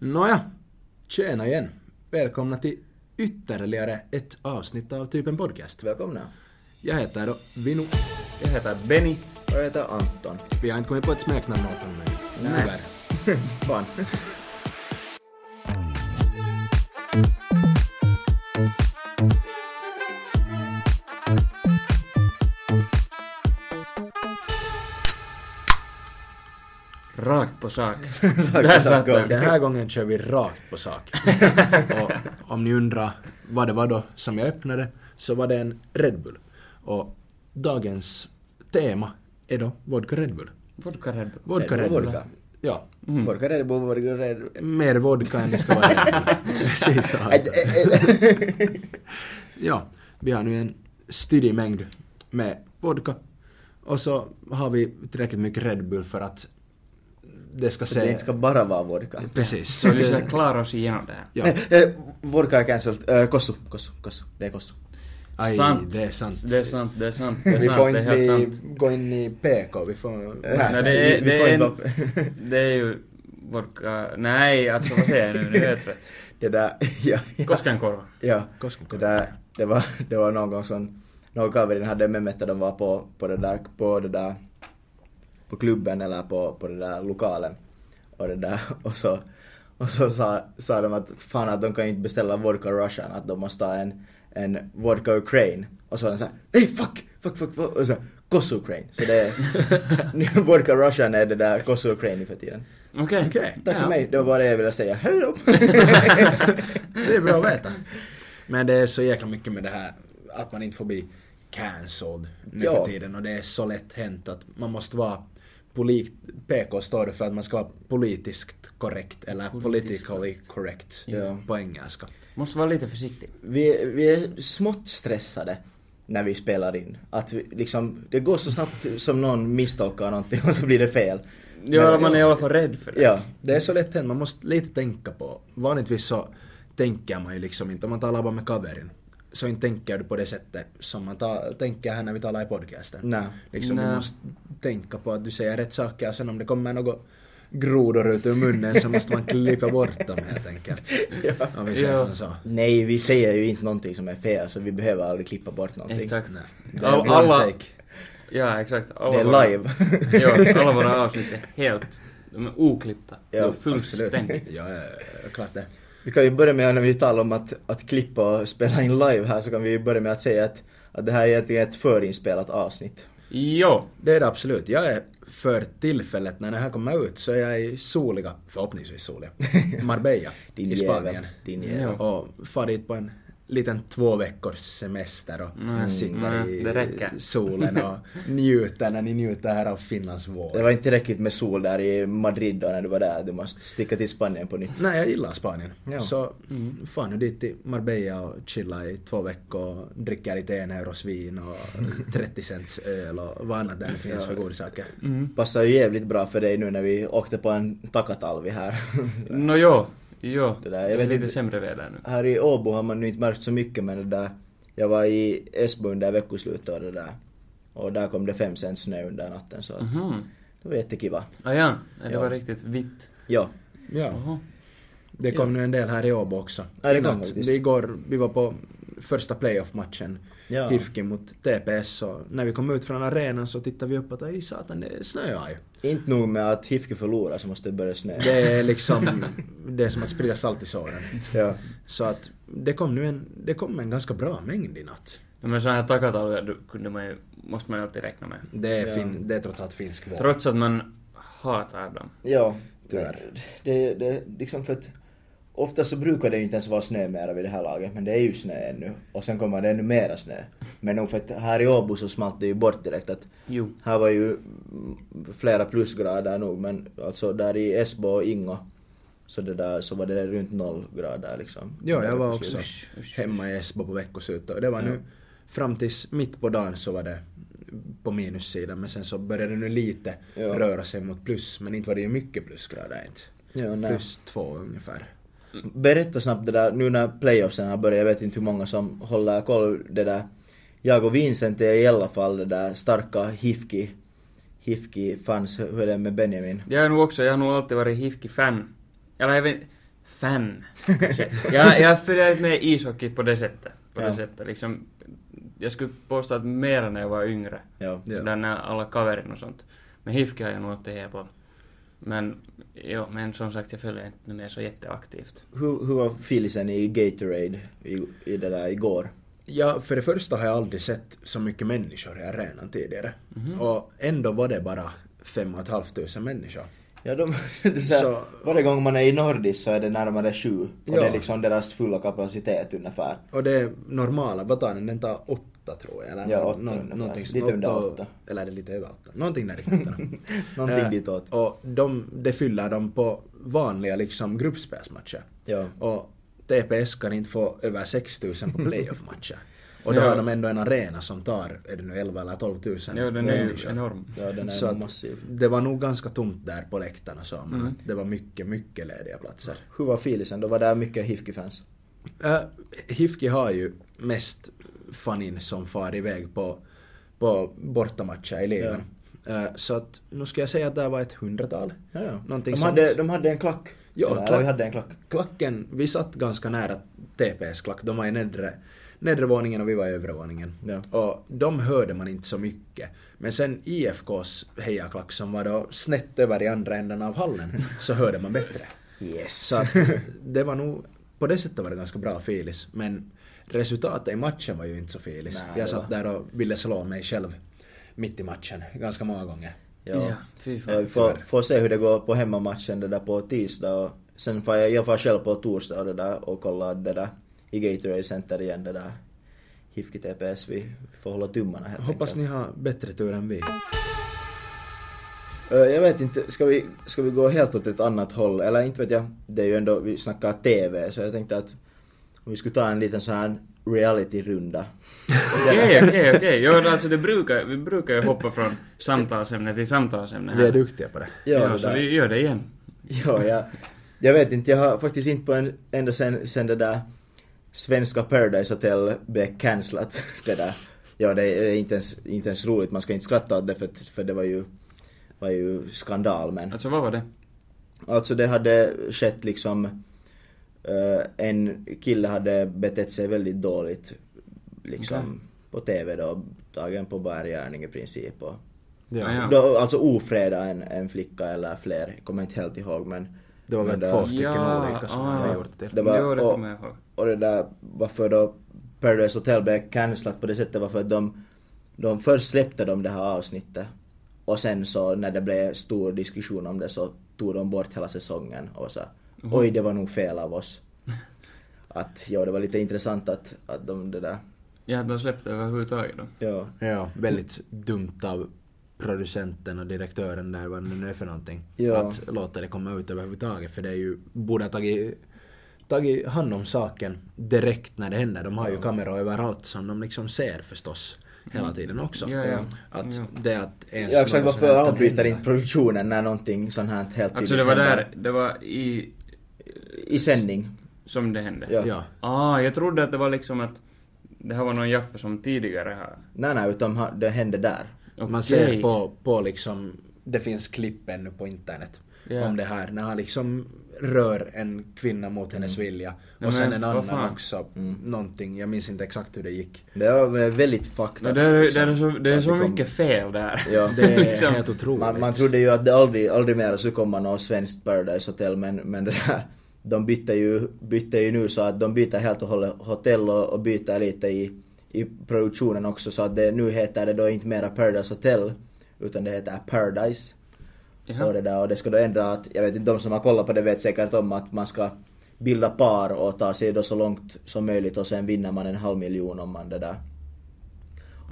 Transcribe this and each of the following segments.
Nåja, tjena igen. Välkomna till ytterligare ett avsnitt av typen podcast. Välkomna. Jag heter då Vinu. Jag heter Benny. Och jag heter Anton. Vi har inte kommit på ett smeknamn åt honom men Nej. Fan. På sak. Där satt den. Den här gången kör vi rakt på sak. och om ni undrar vad det var då som jag öppnade så var det en Red Bull. Och dagens tema är då vodka Red Bull. Vodka Red Bull. Vodka Red Bull vodka. Ja, Vodka Red Bull, vodka Red Bull. mer vodka än det ska vara Red Bull. Precis så. Ja, vi har nu en styrig mängd med vodka. Och så har vi tillräckligt mycket Red Bull för att det ska se... det inte ska bara vara vodka. Precis. Så vi ska det, klara oss igenom det här. ja. Eh, eh, vodka är cancelled. Uh, kossu, kossu, kossu. Det är kossu. Aj, Sant. det är sant. Det är sant, det är sant, det är vi sant, får det är inte helt bli, sant. gå in i PK, vi får... Nej, det vi- är, vi det får är, inte en, det är ju vodka... Nej, alltså vad säger jag nu? Nu är jag trött. Det där, ja. ja. Koskenkorva. Ja. Koskenkorva. Det där, det var, det var någon gång som någon kaverin hade med mig att de var på, på det där, på det där, på klubben eller på, på det där lokalen. Och det där, och så, och så sa, sa de att fan att de kan inte beställa vodka russian, att de måste ha en, en vodka ukraine. Och så var de såhär, nej fuck, fuck, fuck, fuck, och så kossu ukraine. Så det är, vodka russian är det där kossu ukraine för tiden. Okej. Okej. Tack för Ja. mig, det var bara det jag ville säga. Hej då! det är bra att veta. Men det är så jäkla mycket med det här att man inte får bli cancelled nu Ja. för tiden och det är så lätt hänt att man måste vara polit, PK står för att man ska vara politiskt korrekt eller Politiskt politically correct Ja. på engelska. Måste vara lite försiktig. vi, vi är smått stressade när vi spelar in. Att vi, liksom, det går så snabbt som någon misstolkar någonting och så blir det fel. Ja, Men- man är i alla fall rädd för det. Ja, Det är så lätt hänt, man måste lite tänka på. Vanligtvis så tänker man ju liksom inte, om man talar bara med kaverin, så inte tänker du på det sättet som man ta, tänker här när vi talar i podcasten. nej. Liksom du Nej. måste tänka på att du säger rätt saker och sen om det kommer något grodor ut ur munnen så måste man klippa bort dem helt enkelt. Ja. Om vi säger Ja. så. Nej, vi säger ju inte någonting som är fel så vi behöver aldrig klippa bort någonting. Exakt. Nej. Det är alla, take. ja, exakt. Alla Det är våra- live. ja, alla våra avsnitt är helt... De är oklippta. Ja, fullständigt. Ja, ja, klart det. Vi kan ju börja med när vi talar om att, att klippa och spela in live här så kan vi börja med att säga att, att det här är egentligen ett förinspelat avsnitt. Jo. Det är det absolut. Jag är för tillfället när det här kommer ut så är jag i soliga, förhoppningsvis soliga, Marbella Din i jävel. Spanien. Din jävel. Och far dit på en liten två veckors semester och Nej, sitter nej, i det räcker. solen och njuter när ni njuter här av Finlands vår. Det var inte tillräckligt med sol där i Madrid då när du var där. Du måste sticka till Spanien på nytt. Nej, jag gillar Spanien. Ja. Så far nu dit till Marbella och chilla i två veckor och dricka lite en euros vin och 30 cents öl och vad annat där det finns för godsaker. Mm. Passar ju jävligt bra för dig nu när vi åkte på en takatalvi här. Nå jo. Jo. Det där, det jag är vet lite inte- sämre väder nu. här i Åbo har man nu inte märkt så mycket men det där. Jag var i Esbo under veckoslutet och det där. Och där kom det fem cent snö under natten så att Mhm. det var jättekiva. Ah, ja. ja, det Ja. var riktigt vitt. Ja. Ja. Det kom nu en del här i Åbo också. Ja, det kom faktiskt. Vi, igår, vi var på första playoff-matchen. Ja. HIFK mot TPS och när vi kom ut från arenan så tittade vi upp att aj satan det snöar ju. Inte nog med att HIFK förlorar så måste det börja snö. Det är liksom, det är som att sprida salt i såren. Ja. Så att det kom nu en, det kom en ganska bra mängd i natt. Ja, men sådana här takatalver du- kunde man ju, måste man ju alltid räkna med. Det är, Ja. fin, det är trots allt finsk vår. Trots att man hatar dem. Ja. Tyvärr. Det, det, liksom för att ofta så brukar det ju inte ens vara snö mera vid det här laget, men det är ju snö ännu. Och sen kommer det ännu mera snö. Men nog för att här i Åbo så smalt det ju bort direkt att Jo. här var ju flera plusgrader nog, men alltså där i Esbo och Ingo så det där så var det runt noll grader liksom. Ja, jag var också. Usch, usch, hemma i Esbo på veckoslutet och det var nu fram tills mitt på dagen så var det på minussidan men sen så började det nu lite Ja. röra sig mot plus men inte var det ju mycket plusgrader inte. Ja. Plus två ungefär. Berätta snabbt det där, nu när playoffsen har börjat, jag vet inte hur många som håller koll det där. Jag och Vincent är i alla fall det där starka HIFKI, HIFKI-fans, hur är det med Benjamin? Jag är nog också, jag har nog alltid varit HIFK-fan. Eller jag vet fan. kanske. jag, jag följer inte med ishockey på det sättet. På Ja. det sättet liksom. Jag skulle påstå att mer när jag var yngre. Ja. Sådär när alla kaverin och sånt. Men HIFK har jag nog alltid heja på. Men, jo, men som sagt jag följer inte mer så jätteaktivt. Hur, hur var feelingen i Gatorade i, i det där igår? Ja, för det första har jag aldrig sett så mycket människor i arenan tidigare. Och ändå var det bara fem och ett halvt tusen människor. Ja, de, det är så här, Så- varje gång man är i Nordis så är det närmare sju. Och Ja. det är liksom deras fulla kapacitet ungefär. Och det normala, vad tar den? Den tar åtta tror jag. Eller Ja, nå- åtta nå- ungefär. någonting Lite under och- åtta. Eller är det lite över åtta? Någonting där i kanterna. Någonting Eh, ditåt. Och de, det fyller de på vanliga liksom gruppspelsmatcher. Ja. Och TPS kan inte få över 6000 på playoff-matcher. Och då Ja. har de ändå en arena som tar, är det nu 11 eller 12 000 Jo, den är människor. enorm. Ja, den är Så massiv. det var nog ganska tomt där på läktarna så, men Mm. det var mycket, mycket lediga platser. Hur var feelingen? Då var det mycket HIFK-fans. Uh, Hifki har ju mest fanin som far iväg på, på bortamatcher i ligan. Eh, så att nu ska jag säga att det var ett hundratal. Ja, ja. Någonting de, sånt. hade, de hade en klack. Ja, Eller, klack. vi hade en klack. Klacken, vi satt ganska nära TPS klack. De var i nedre, nedre våningen och vi var i övre våningen. Ja. Och de hörde man inte så mycket. Men sen IFKs hejaklack som var då snett över i andra änden av hallen så hörde man bättre. Yes. Så att det var nog, på det sättet var det ganska bra filis. Men resultatet i matchen var ju inte så filis. Nej, jag satt där och ville slå mig själv mitt i matchen ganska många gånger. ja. Ja, fy Ja, fan. vi får, får se hur det går på hemmamatchen det där på tisdag och sen får jag, jag får själv på torsdag och det där och kolla det där i Gatorade Center igen det där HIFK TPS. Vi får hålla tummarna helt Hoppas enkelt. ni har bättre tur än vi. Jag vet inte, ska vi, ska vi gå helt åt ett annat håll? Eller inte vet jag, det är ju ändå, vi snackar TV så jag tänkte att om vi skulle ta en liten sån här reality-runda. Okej, okej, okej. Jo, alltså det brukar, vi brukar ju hoppa från samtalsämne till samtalsämne här. Vi är duktiga på det. Ja, Ja, det så vi gör det igen. Ja, jag, jag vet inte, jag har faktiskt inte på en, ända sen, sen det där svenska Paradise Hotel blev cancelat, det där. Ja, det är inte ens, inte ens roligt, man ska inte skratta åt det för, för det var ju, var ju skandal men. Alltså vad var det? Alltså det hade skett liksom, en kille hade betett sig väldigt dåligt liksom Okej. på TV då, tagen på bar gärning i princip och Ja, ja. då, alltså ofreda en, en flicka eller fler, jag kommer inte helt ihåg men Det var väl två stycken Ja, olika som ah. jag har gjort det. Det var- jo, det och- jag ihåg. Och det där, varför då Paradise Hotel blev cancelat på det sättet var för att de, de först släppte de det här avsnittet och sen så när det blev stor diskussion om det så tog de bort hela säsongen och sa oj det var nog fel av oss. Att ja, det var lite intressant att, att de det där, Ja, de släppte överhuvudtaget då. ja. Ja, väldigt dumt av producenten och direktören där, vad det nu är för någonting. Ja. Att låta det komma ut överhuvudtaget, för det är ju, borde ha tagit, tagit hand om saken direkt när det händer. De har ju kameror överallt som de liksom ser förstås hela tiden också. Ja, ja. Att Ja. det att ens Ja exakt, varför avbryter inte produktionen när någonting sånt här helt tydligt Alltså det var händer? där, det var i... I sändning. Som det hände? Ja. Ja. Ah, jag trodde att det var liksom att det här var någon jappe som tidigare har... Nej nej, utan det hände där. Man Okej. ser på, på liksom, det finns klipp ännu på internet Ja. om det här, när han liksom rör en kvinna mot hennes vilja. Nej, Och sen en annan fan. också, Mm. någonting, jag minns inte exakt hur det gick. Det var väldigt fucked det är, det liksom. är så, det är så kom- mycket fel där. Ja. Det är Liksom. helt otroligt. Man, man trodde ju att det aldrig, aldrig mer skulle komma något svenskt Paradise Hotel men, men det där, de bytte ju, bytte ju nu så att de byter helt och hållet hotell och, och byter lite i, i produktionen också så att det, nu heter det då inte mera Paradise Hotel utan det heter Paradise. Och Jaha. det där och det ska då ändra att, jag vet inte, de som har kollat på det vet säkert om att man ska bilda par och ta sig då så långt som möjligt och sen vinner man en halv miljon om man det där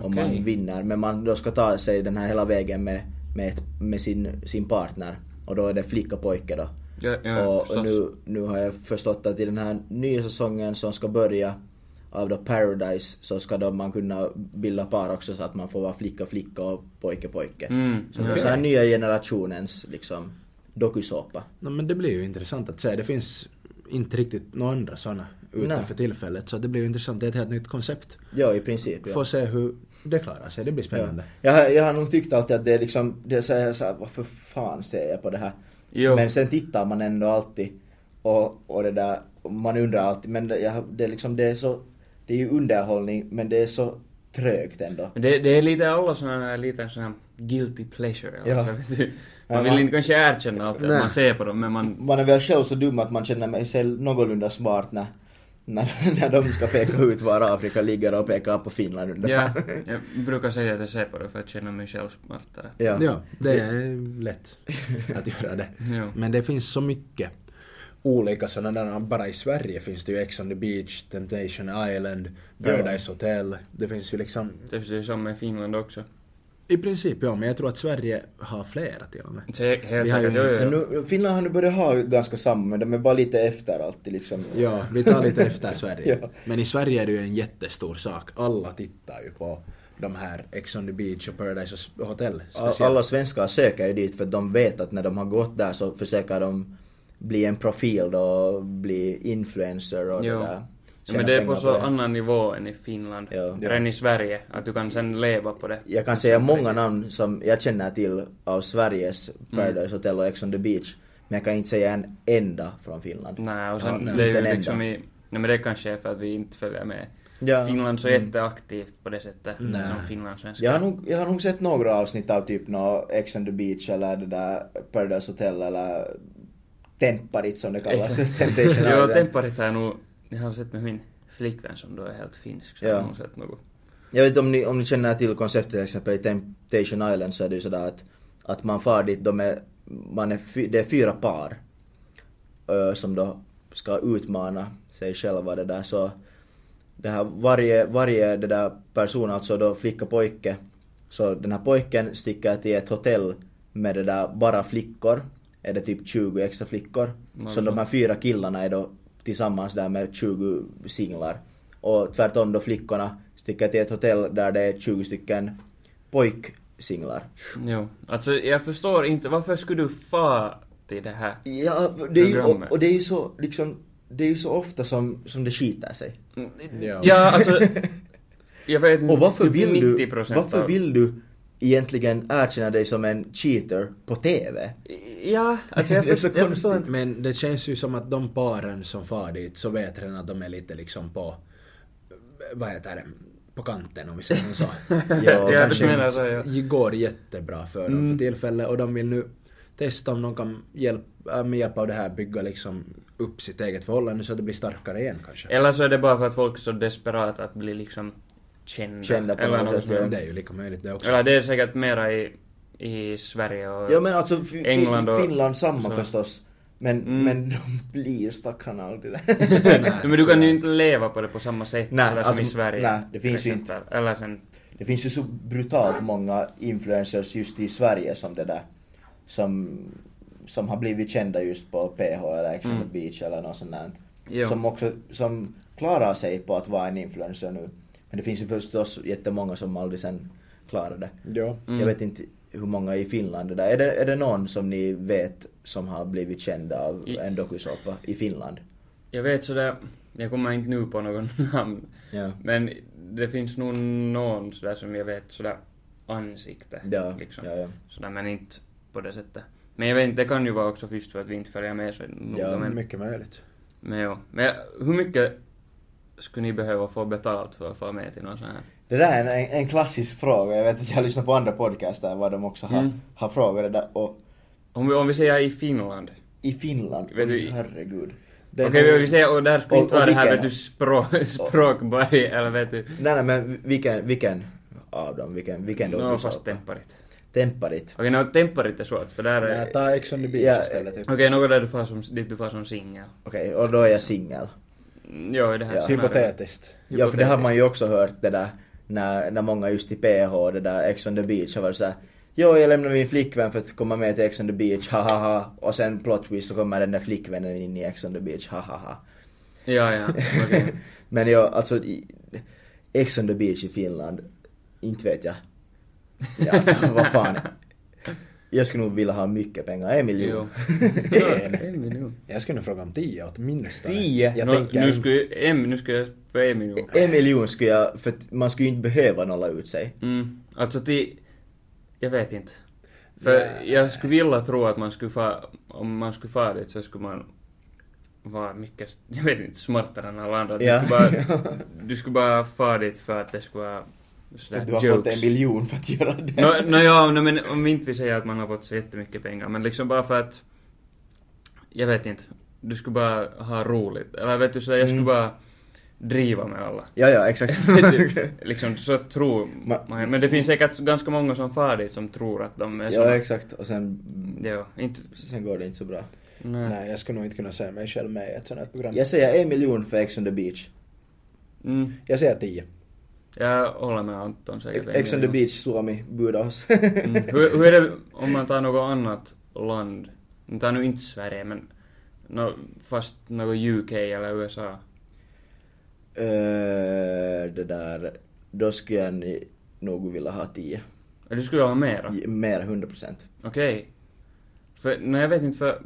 om Okej. man vinner. Men man då ska ta sig den här hela vägen med, med, ett, med sin, sin partner. Och då är det flicka och pojke då. Ja, ja, och förstås. nu, nu har jag förstått att i den här nya säsongen som ska börja av då Paradise så ska då man kunna bilda par också så att man får vara flicka flicka och pojke pojke. Mm, Så det är så här nya generationens liksom dokusåpa. No, men det blir ju intressant att se. Det finns inte riktigt några andra sådana ute Nej. för tillfället. Så det blir ju intressant. Det är ett helt nytt koncept. Ja, i princip. Ja. Får se hur det klarar sig. Det blir spännande. Ja. Jag, har, jag har nog tyckt alltid att det är liksom, det är så här, så här varför fan ser jag på det här? Jo. Men sen tittar man ändå alltid. Och, och det där, man undrar alltid, men det, jag, det är liksom, det är så, det är ju underhållning, men det är så trögt ändå. Det, det är lite alla såna här lite sån här guilty pleasure eller Ja. så, vet du. Man vill inte kanske erkänna att man ser på dem, men man... Man är väl själv så dum att man känner mig sig någorlunda smart när, när, när de ska peka ut var Afrika ligger och peka på Finland Ja, ungefär. jag brukar säga att jag ser på det för att känna mig själv smartare. ja. Ja, det är lätt att göra det. Ja. Men det finns så mycket olika sådana där, bara i Sverige finns det ju Ex on the Beach, Temptation Island, Paradise Hotel. Det finns ju liksom, Det är ju som i Finland också. I princip ja, men jag tror att Sverige har flera till och med. Jag- helt Vi har ju säkert, jo, jo, nu, Finland har nu börjat ha ganska samma, men de är bara lite efter alltid liksom. Ja, vi tar lite efter Sverige. Ja. Men i Sverige är det ju en jättestor sak. Alla tittar ju på de här Ex on the Beach och Paradise Hotel speciellt. Alla svenskar söker ju dit för att de vet att när de har gått där så försöker de bli en profil då, och bli influencer och Jo. det där. Ja, men det är på så det. annan nivå än i Finland. Ja. Ja. Än i Sverige, att du kan sen leva på det. Jag kan säga många namn som jag känner till av Sveriges Mm. Paradise Hotel och Ex on the Beach. Men jag kan inte säga en enda från Finland. Nej, och sen Ja, det är inte ju en liksom enda. i... Nej men det kanske är för att vi inte följer med. Ja. Finland så Mm. jätteaktivt på det sättet Nej. som finlandssvenskar. Jag har, nog, jag har nog sett några avsnitt av typ nå Ex on the Beach eller det där Paradise Hotel eller Temparit som det kallas. Exakt. Temptation Jo. Temparit har jag nog... Jag har sett med min flickvän som då är helt finsk, så Ja. har nog sett något. Jag vet inte om ni, om ni känner till konceptet till exempel i Temptation Island så är det ju sådär att, att man far dit, de är, man är, fy, det är fyra par ö, som då ska utmana sig själva det där så det här varje, varje det där person, alltså då flicka pojke, så den här pojken sticker till ett hotell med det där bara flickor, är det typ 20 extra flickor. Ja, Så de här fyra killarna är då tillsammans där med 20 singlar. Och tvärtom då flickorna sticker till ett hotell där det är 20 stycken pojksinglar. Jo, alltså jag förstår inte, varför skulle du fa till det här? Ja, det är ju, och, och det är ju så liksom, det är ju så ofta som, som det skiter sig. Ja. Ja, alltså... Jag vet inte, Och varför typ vill du, 90% varför av- vill du egentligen erkänna dig som en cheater på TV? Ja, alltså jag, Det är så jag konstigt. förstår inte. Men det känns ju som att de paren som far dit så vet redan att de är lite liksom på, vad heter det, på kanten om vi säger så. Ja, Ja, Kanske menar inte så, ja. går jättebra för dem Mm. för tillfället och de vill nu testa om de kan hjälpa, med hjälp av det här bygga liksom upp sitt eget förhållande så att det blir starkare igen kanske. Eller så är det bara för att folk är så desperata att bli liksom kända. Kända på eller något sätt, ja. Det är ju lika möjligt det också. Eller det är säkert mera i, i Sverige och... Ja men alltså England och- Finland samma så. förstås. Men, Mm. men de blir stackarna aldrig det. Men du kan ju inte leva på det på samma sätt Nej, sådär alltså, som i Sverige. nej, det finns ju exempel. Eller sen... Det finns ju så brutalt många influencers just i Sverige som det där. Som, som har blivit kända just på PH eller Ex on Mm. Beach eller något sånt där. Jo. Som också, som klarar sig på att vara en influencer nu. Men det finns ju förstås jättemånga som aldrig sen klarar det. Ja. Mm. Jag vet inte hur många i Finland det där. Är det, är det någon som ni vet som har blivit kända av I- en dokusåpa i Finland? Jag vet sådär... Jag kommer inte nu på någon namn. Ja. Men det finns nog någon sådär som jag vet sådär ansikte. Ja, liksom. ja, ja. Sådär, men inte på det sättet. Men jag vet inte, det kan ju vara också först för att vi inte följer med så noga. Ja, men, Mycket möjligt. men jo. Men hur mycket skulle ni behöva få betalt för att få med till någon sån här? Det där är en, en, en klassisk fråga. Jag vet att jag har lyssnat på andra podcaster vad de också har, Mm. har frågat det där. Och Om vi, om vi säger i Finland. i Finland, Vet du- herregud. Okej, nog- vi säger, och där skulle inte vara det här vet du språk, språkberg eller vet du. Nej, nej men vilken, vilken av dem? Vilken, vilken Nå dokusåpa? fast temparit. Temparit. Okej, nå temparit är svårt för där är... Nej, ta Ex on the Beach Ja, istället. Typ. Okej, något där du får som, dit du får som singel. Okej, och då är jag singel. Jo, det här Ja. Hypotetiskt. Ja, för det har man ju också hört det där när, när många just i PH, det där Ex on the Beach har varit såhär Jo, jag lämnar min flickvän för att komma med till Ex on the Beach, ha ha ha. Och sen plot twist så kommer den där flickvännen in i Ex on the Beach, ha ha ha. Ja, ja, okej. Men ja, alltså Ex on the Beach i Finland, inte vet jag. Ja, alltså vad fan. Jag skulle nog vilja ha mycket pengar, en miljon. En. En miljon. Jag skulle nog fråga om tio åtminstone. Tio? Jag Nå, tänker nu inte- skulle en, nu skulle jag få en miljon. En miljon skulle jag, för att man skulle ju inte behöva nolla ut sig. Mm, alltså till... Jag vet inte. För Ja. jag skulle vilja tro att man skulle få, om man skulle få dit så skulle man vara mycket, jag vet inte, smartare än alla andra. Du, Ja. skulle bara, du skulle bara fara dit för att det skulle vara För att du har jokes. fått en miljon för att göra det. Nå, nå ja, no, men om inte vi säger att man har fått så jättemycket pengar, men liksom bara för att... Jag vet inte. Du skulle bara ha roligt. Eller vet du, så jag skulle Mm. bara driva med alla. Ja, ja, exakt. Du, liksom så tror Ma- man. Men det finns säkert ganska många som far dit som tror att de är ja, såna. exakt. Och sen, Ja, inte... sen går det inte så bra. Nej. Nej, jag skulle nog inte kunna se mig själv med i ett sånt här program. Jag säger en miljon för Ex on the beach. Mm, Jag säger tio. Jag håller med Anton säkert. Ex on the beach, Suomi, oss. Mm. Hur, hur är det om man tar något annat land? Man tar nu inte Sverige, men no, fast något UK eller USA. Eh, det där, då skulle jag nog vilja ha 10. Du skulle ha mera? Mer 100 procent. Okej. För, nej jag vet inte för,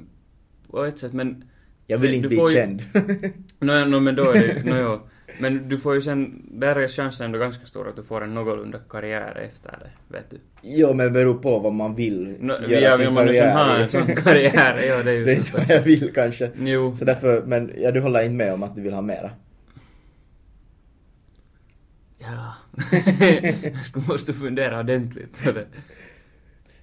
på ett sätt men... Jag vill inte bli får ju- känd. No, no, men då är det, no, jo. Men du får ju sen, där är chansen ändå ganska stor att du får en någorlunda karriär efter det, vet du. jo, men det beror på vad man vill No, göra ja, sin vill man ha karriär i. en sån karriär, ja det är ju Det är inte vad jag vill kanske. Jo. Så därför, men ja, du håller inte med om att du vill ha mera? Ja. jag måste fundera ordentligt på det.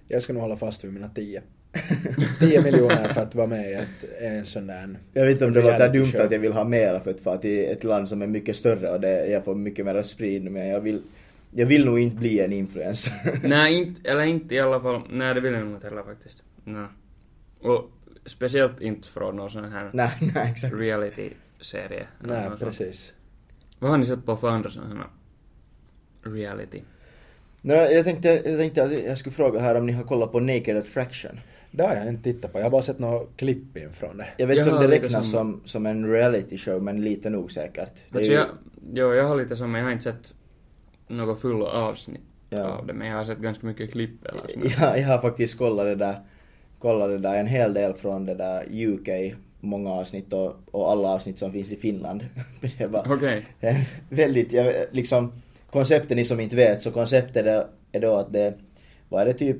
Jag ska nog hålla fast vid mina tio. 10 miljoner för att vara med i ett, en sån där... Jag vet inte om det låter dumt show. att jag vill ha mera för att fara till ett land som är mycket större och det, jag får mycket mer spridning men jag vill, jag vill nog inte bli en influencer. Nej, inte, eller inte i alla fall. Nej, det vill jag nog inte heller faktiskt. Nej. Och speciellt inte från någon sån här nej, nej exakt. reality-serie. Nej, sånt. precis. Vad har ni sett på för andra såna här reality? Nej, jag tänkte, jag tänkte att jag skulle fråga här om ni har kollat på Naked Attraction. Det har jag inte tittat på. Jag har bara sett några klipp in från det. Jag vet inte Jag om har det lite räknas som- som, som en reality show men lite nog säkert. Det Alltså ju- jag, jo, jag har lite som, jag har inte sett något fulla avsnitt Ja. av det, men jag har sett ganska mycket klipp eller sånt. Ja, jag har faktiskt kollat det där, kollat det där en hel del från det där UK, många avsnitt och, och alla avsnitt som finns i Finland. Men det var eh, väldigt, jag, liksom, konceptet ni som inte vet, så konceptet är, är då att det, vad är det typ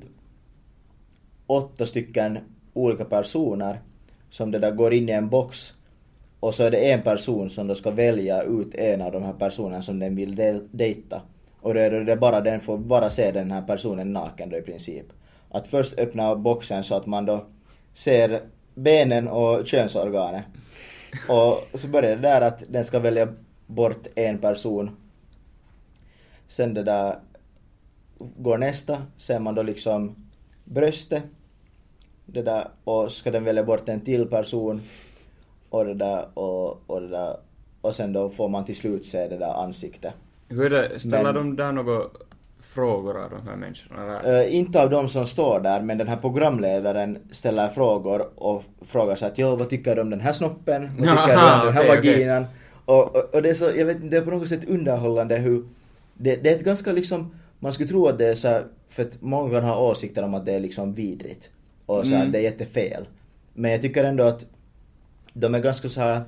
åtta stycken olika personer som det där går in i en box och så är det en person som då ska välja ut en av de här personerna som den vill de- dejta. Och då är det det bara den får bara se den här personen naken då i princip. Att först öppna boxen så att man då ser benen och könsorganet. Och så börjar det där att den ska välja bort en person. Sen det där går nästa, ser man då liksom bröstet. Det där, och ska den välja bort en till person. Och det där, och, och det där. Och sen då får man till slut se det där ansiktet. Hur är det, ställer Men- de där några frågor av de här människorna? Eh, inte av de som står där, men den här programledaren ställer frågor och frågar så att jo, vad tycker du om den här snoppen? Vad tycker du om den här okej. vaginan? Och, och, och det är så, jag vet inte, det är på något sätt underhållande hur, det, det är ett ganska liksom, man skulle tro att det är så här, för att många kan ha åsikter om att det är liksom vidrigt. Och så här, Mm. det är jättefel. Men jag tycker ändå att de är ganska så här,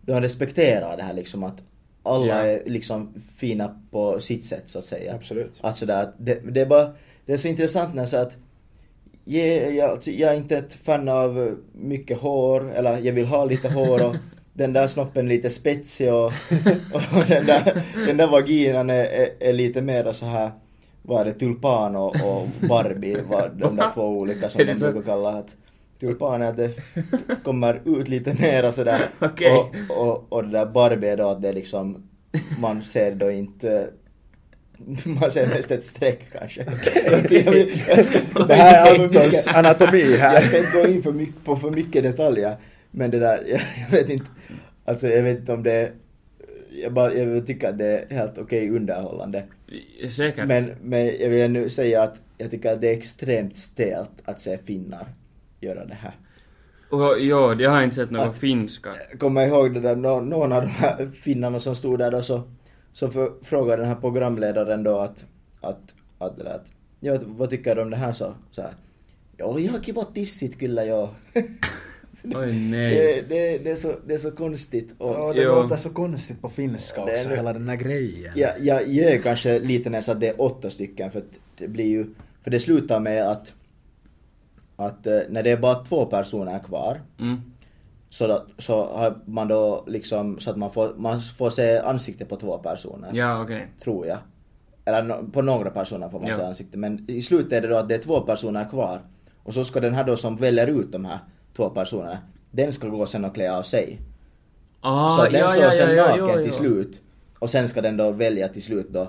de respekterar det här liksom att alla Ja. är liksom fina på sitt sätt så att säga. Absolut. Att sådär, det, det är bara, det är så intressant när så att jag, jag, alltså, jag är inte ett fan av mycket hår, eller jag vill ha lite hår och den där snoppen är lite spetsig och, och den, där, den där vaginan är, är, är lite mer så här vad är det, tulpan och, och Barbie var de där två olika som de brukar kalla att tulpan är att det kommer ut lite mer och sådär Okej. och, och, och det där Barbie är då att det liksom man ser då inte man ser mest ett streck kanske. Det här är Antons anatomi här. Jag ska inte gå in för mycket, på för mycket detaljer. Men det där, jag, jag vet inte. Alltså jag vet inte om det är- jag, bara, jag tycker att det är helt okej underhållande. Säkert. Men, men jag vill nu säga att jag tycker att det är extremt stelt att se finnar göra det här. Och, jo, jag har inte sett några Att- finska. kommer ihåg det där, nå- någon av de här finnarna som stod där då så, så för, frågade den här programledaren då att, att, att, där, att ja, vad tycker du om det här så, så här, Ja, ihan kiva tissit kyllä joo. Oj nej. det, det, det, är så, det är så konstigt. Och, Ja, det Jo. låter så konstigt på finska Det också, nu- hela den här grejen. Ja, jag gör kanske lite när jag sa att det är åtta stycken för att det blir ju, för det slutar med att, att eh, när det är bara två personer kvar Mm. så, då, så har man då liksom så att man får, man får se ansikte på två personer. Ja, okej. Tror jag. Eller no, på några personer får man Ja. se ansikte. Men i slutet är det då att det är två personer kvar. Och så ska den här då som väljer ut de här två personerna, den ska gå sen och klä av sig. Ah, så den ja, står ja, sen ja, naken till slut. Och sen ska den då välja till slut då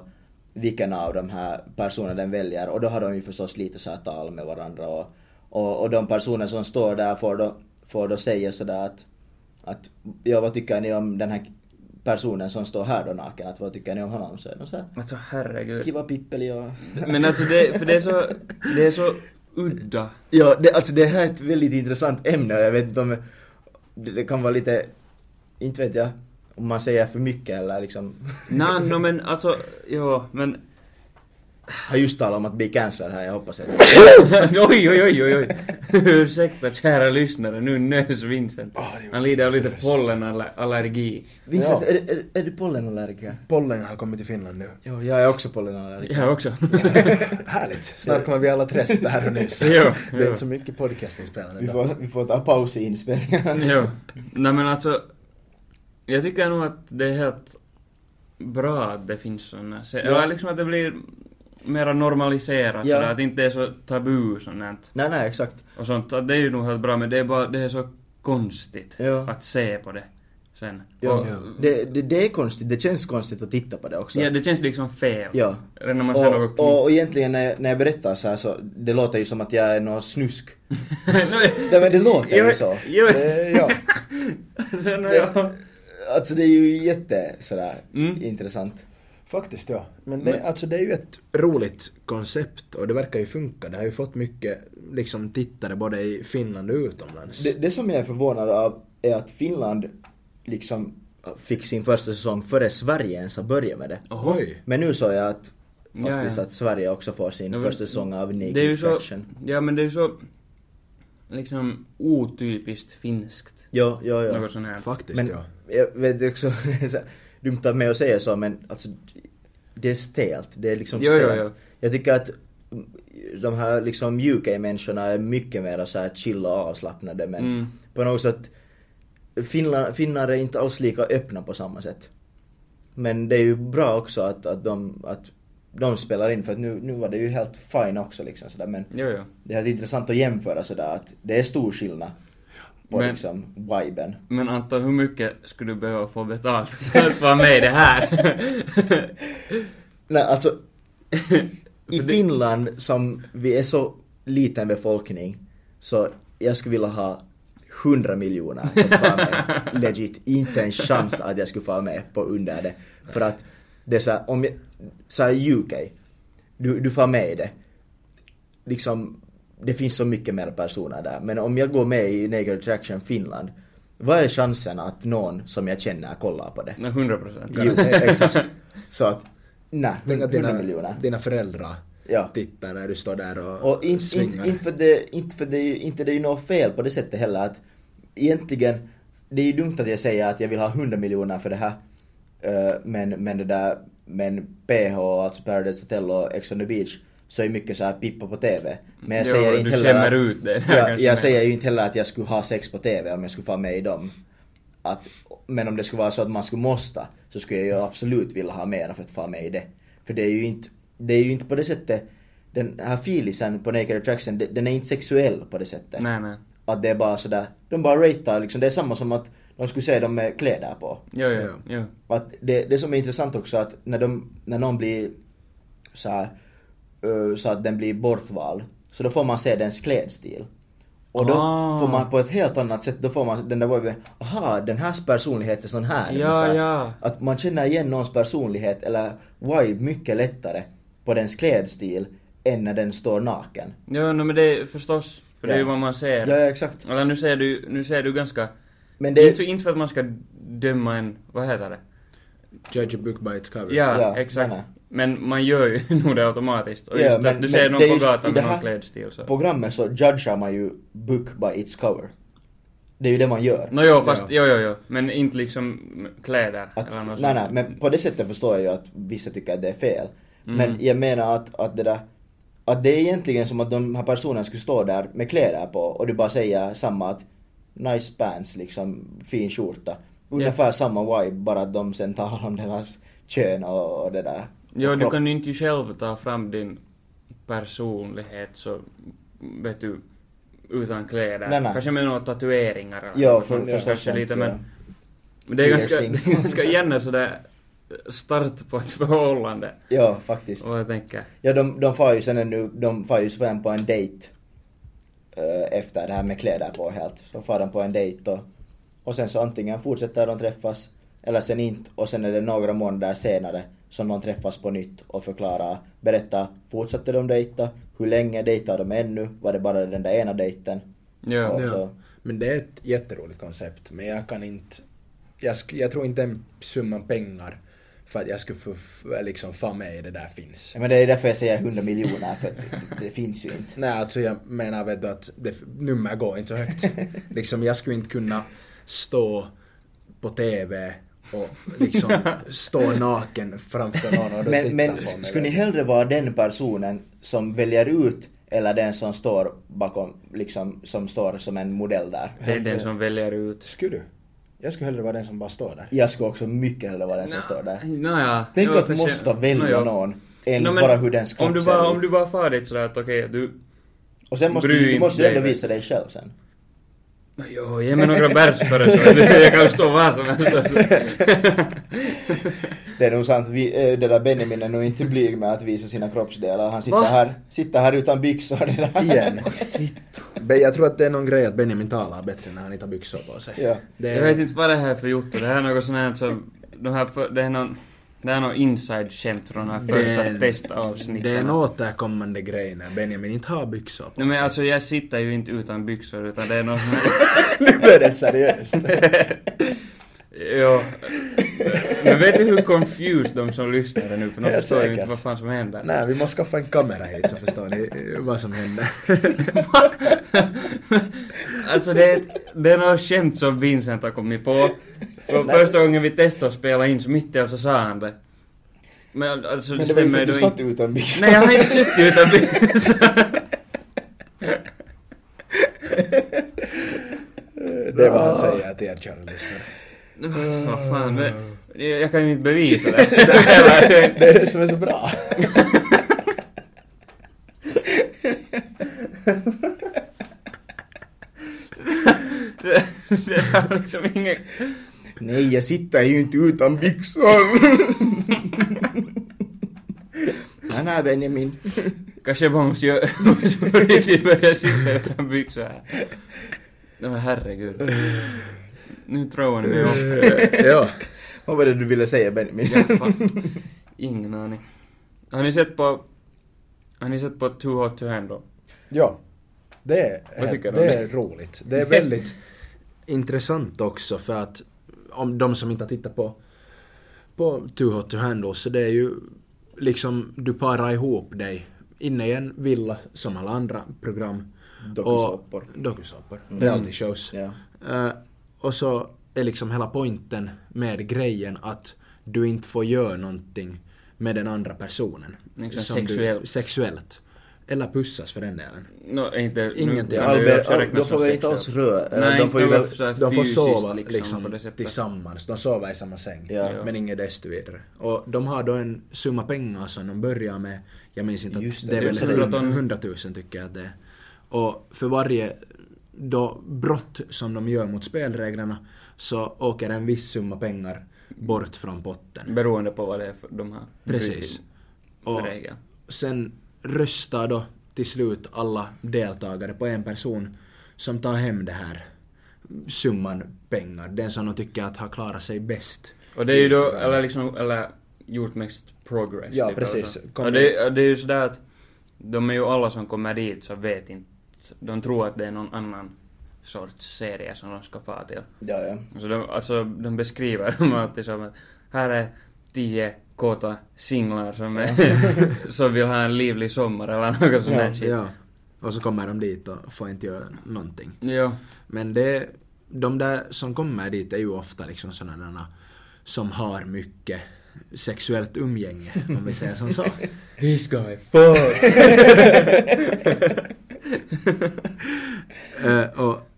vilken av de här personerna den väljer. Och då har de ju förstås lite så här tal med varandra. Och, och, och de personer som står där får då, får då säga sådär att, att ja vad tycker ni om den här personen som står här då naken? Att vad tycker ni om honom? Så är de såhär, Alltså herregud. kiva pippeli och... Men alltså det, för det är så, det är så udda. Ja, det, alltså det här är ett väldigt intressant ämne och jag vet inte om det, det kan vara lite, inte vet jag, om man säger för mycket eller liksom Nej, no, men alltså, jo, men... har just talat om att bli cancer här, jag hoppas att oj, oj, oj, oj, oj. Ursäkta kära lyssnare, nu nös Vincent. Ah, Han lider av lite pollenallergi. Vincent, är, är, är du pollenallergiker? Pollen har kommit till Finland nu. Jo, jag är också pollenallergiker. Jag också. Härligt! Snart kommer vi alla tre sitta här och nysa. Jo, Det är jo. inte så mycket podcastinspelande Vi får, vi får ta paus i inspelningen. jo. Nej men alltså, jag tycker nog att det är helt bra att det finns såna, Ja. eller liksom att det blir mera normaliserat Ja. sådär, att det inte är så tabu sånt nej, nej, exakt. och sånt, att det är ju nog helt bra men det är bara, det är så konstigt Ja. att se på det sen. Ja, Och. Det, det, det är konstigt, det känns konstigt att titta på det också. ja, det känns liksom fel. Ja. Redan när man ser Och, och, och egentligen när jag, när jag berättar så här så, det låter ju som att jag är någon snusk. Nej, men det låter ju så. Jo, ja. alltså, Det, ja. alltså det är ju jätte sådär Mm. intressant. Faktiskt ja. Men det, alltså, det är ju ett roligt koncept och det verkar ju funka. Det har ju fått mycket liksom, tittare både i Finland och utomlands. Det, det som jag är förvånad av är att Finland liksom fick sin första säsong före Sverige ens har börjat med det. Oj! Men nu såg jag att Ja, faktiskt ja. att Sverige också får sin Ja, men första säsong av Naked Attraction. ja men det är ju så liksom otypiskt finskt. Jo, jo, jo. Något sånt här. Faktiskt Men ja. jag vet också, dumt av mig att säga så men alltså det är stelt. Det är liksom Jo, jo, stelt. jo. Jag tycker att de här liksom UK-människorna är mycket mer så här chill och avslappnade men Mm. på något sätt Finland, finnar är inte alls lika öppna på samma sätt. Men det är ju bra också att, att, de, att de spelar in för att nu, nu var det ju helt fine också liksom sådär men Jo, jo. det är intressant att jämföra sådär att det är stor skillnad på Men- liksom viben. Men Anton, hur mycket skulle du behöva få betalt för att vara med i det här? Nej alltså i Finland som vi är så liten befolkning så jag skulle vilja ha 100 miljoner för att. Legit, inte en chans att jag skulle få med på under det. För att det är såhär, om jag, såhär UK, du, du får med i det. Liksom, det finns så mycket mer personer där. Men om jag går med i Naked Attraction Finland, vad är chansen att någon som jag känner kollar på det? Nej, 100 procent. Jo, exakt. Så att, nej, Tänk att 100 dina, miljoner. dina föräldrar Ja. tittar när du står där och, Och inte, svingar. inte, inte för det, inte för det, inte det är ju något fel på det sättet heller att egentligen, det är ju dumt att jag säger att jag vill ha 100 miljoner för det här. eh, men, men det där, men PH, alltså Paradise Hotel och Ex on the Beach, så är mycket så här pippa på TV. Men jag Jo, säger du inte heller att, ut det Jag mer. säger ju inte heller att jag skulle ha sex på TV om jag skulle få med i dem. Att, men om det skulle vara så att man skulle måste, så skulle jag ju absolut vilja ha mera för att få med i det. För det är ju inte, det är ju inte på det sättet, den här filisen på Naked Attraction, den är inte sexuell på det sättet. Nej, nej. Att det är bara sådär, de bara ratear liksom, det är samma som att de skulle se dem med kläder på. Jo, jo, jo. Att det, det som är intressant också att när, de, när någon blir så här, ö, så att den blir bortvald, så då får man se dens klädstil. Och då Ah. får man på ett helt annat sätt, då får man den där viben, aha, den här personlighet är sån här Ja, ja. Att man känner igen någons personlighet eller vibe mycket lättare på dens klädstil än när den står naken. Jo, no, men det är förstås. För det är ju Ja. vad man ser. Ja, ja exakt. Eller nu ser du, nu ser du ganska... Men det, Inte, inte för att man ska döma en, vad heter det? Judge a book by its cover. Ja, Ja, exakt. nej, nej. Men man gör ju nog det automatiskt. Och Ja, just men- att du men ser någon på gatan med någon klädstil så... programmet så judgar man ju book by its cover. Det är ju det man gör. Nå jo, fast, Ja. jo, jo, jo. Men inte liksom kläder Att, eller något nej, nej, men på det sättet förstår jag ju att vissa tycker att det är fel. Mm. Men jag menar att, att det där, att det är egentligen som att de här personerna skulle stå där med kläder på och du bara säger samma att nice pants liksom, fin skjorta. Ungefär samma vibe, bara att de sen tar hand om deras kön och, och det där. Jo, och du kan ju inte själv ta fram din personlighet så, vet du, utan kläder. Nej, nej. Kanske med några tatueringar eller Ja, något för, förstås kanske lite, ja. men, men det är ganska, det är ganska gärna sådär start på ett förhållande. Ja, faktiskt. Och jag tänker, Ja, de, de far ju sen ännu, de far ju sen på en dejt eh, efter det här med kläder på helt. Så far de på en dejt och, och sen så antingen fortsätter de träffas eller sen inte och sen är det några månader senare som de träffas på nytt och förklarar, berättar, fortsatte de dejta, hur länge dejtade de ännu, var det bara den där ena dejten? ja. Ja. Men det är ett jätteroligt koncept, men jag kan inte... Jag, sk- jag tror inte en summa pengar för att jag skulle få liksom få med i det där finns. Ja, men det är därför jag säger 100 miljoner för att det finns ju inte. Nej, alltså jag menar vet du att det, nummer går inte så högt. liksom jag skulle inte kunna stå på TV och liksom stå naken framför någon och då Men, men på mig. skulle ni hellre vara den personen som väljer ut eller den som står bakom, liksom, som står som en modell där? Det är den som väljer ut. Skulle du? Jag skulle hellre vara den som bara står där. Jag skulle också mycket hellre vara den som Nå, står där. Nåja. Tänk jo, att du kanske- måste välja ja. någon Nå, men bara hur dens kropp om du ser bara, ut. Om du bara far dit sådär att okej, du... Och sen måste du, du måste ju ändå visa dig själv sen. Nå, Jo, ge mig några bärs före så jag kan stå var som helst. Det är nog sant, vi, äh, det där Benjamin är nog inte blyg med att visa sina kroppsdelar. Han sitter Va? här, sitter här utan byxor. Det där. Igen. Jag tror att det är någon grej att Benjamin talar bättre när han inte har byxor på sig. Ja. Det Jag vet inte vad det här är för jotto. Det här är något sånt här som... De här för, det är någon... Det är någon inside-skämt från de här första testavsnitten. Det är en återkommande grej när Benjamin inte har byxor på Nej men sig. alltså jag sitter ju inte utan byxor utan det är här... Nu är det seriöst. jo. Men vet du hur confused de som lyssnar är nu? För de Helt förstår ju säkert. inte vad fan som händer. Nej, vi måste skaffa en kamera hit så förstår ni vad som händer. Alltså det är, ett, det är något skämt som Vincent har kommit på. För första gången vi testade att spela in så mitt i allt så sa han det. Men alltså det Men det ju stämmer ju du då satt inte. utan byxor. Nej jag har inte suttit utan byxor. Det är vad han säger till er kära lyssnare. Alltså, vad fan, men, jag jag kan ju inte bevisa det. Det är det som är så bra. det, det har liksom inget... Nej, jag sitter ju inte utan byxor. Nej, nej Benjamin. Kanske jag bara måste göra... måste på riktigt börja sitta utan byxor här. Nej men herregud. Nu tror ni mig ja. Vad var det du ville säga Benjamin? Fan. Ingen aning. Har ni sett på... Har ni sett på Too Hot To Handle? Ja. Det är, det är roligt. Det är väldigt intressant också för att om de som inte har tittat på på Too Hot To Handle så det är ju liksom du parar ihop dig inne i en villa som alla andra program. Dokusåpor. Dokusåpor. Mm. Reality shows. Ja. Eh, och så är liksom hela poängen med grejen att du inte får göra någonting med den andra personen. Liksom Som du- sexuellt. sexuellt. Eller pussas för den delen. No, inte... Ingenting. Albert, Al- de får väl inte sexuellt. alls röra? Nej, de får ju inte väl... De får sova liksom, liksom, på det sättet. tillsammans. De sover i samma säng. Ja. Ja. Men inget desto vidare. Och de har då en summa pengar som de börjar med. Jag minns inte att det, det är det är väl så bra att de- 100 000 tycker jag att det är. Och för varje då brott som de gör mot spelreglerna så åker en viss summa pengar bort från potten. Beroende på vad det är för de har Precis. Och regel. sen röstar då till slut alla deltagare på en person som tar hem det här summan pengar. Den som de tycker att har klarat sig bäst. Och det är ju då, eller liksom, eller gjort mest progress. Ja, typ, precis. alltså. Och det, och det är ju sådär att de är ju alla som kommer dit så vet inte, de tror att det är någon annan sorts serie som de ska få till. Ja, ja. Så de, alltså, de beskriver dem alltid som att här är tio kåta singlar som, är, som vill ha en livlig sommar eller något sånt där shit. Ja. Och så kommer de dit och får inte göra någonting. Jo. Men det, de där som kommer dit är ju ofta liksom sådana som har mycket sexuellt umgänge, om vi säger som så. This guy fucks. Eh, och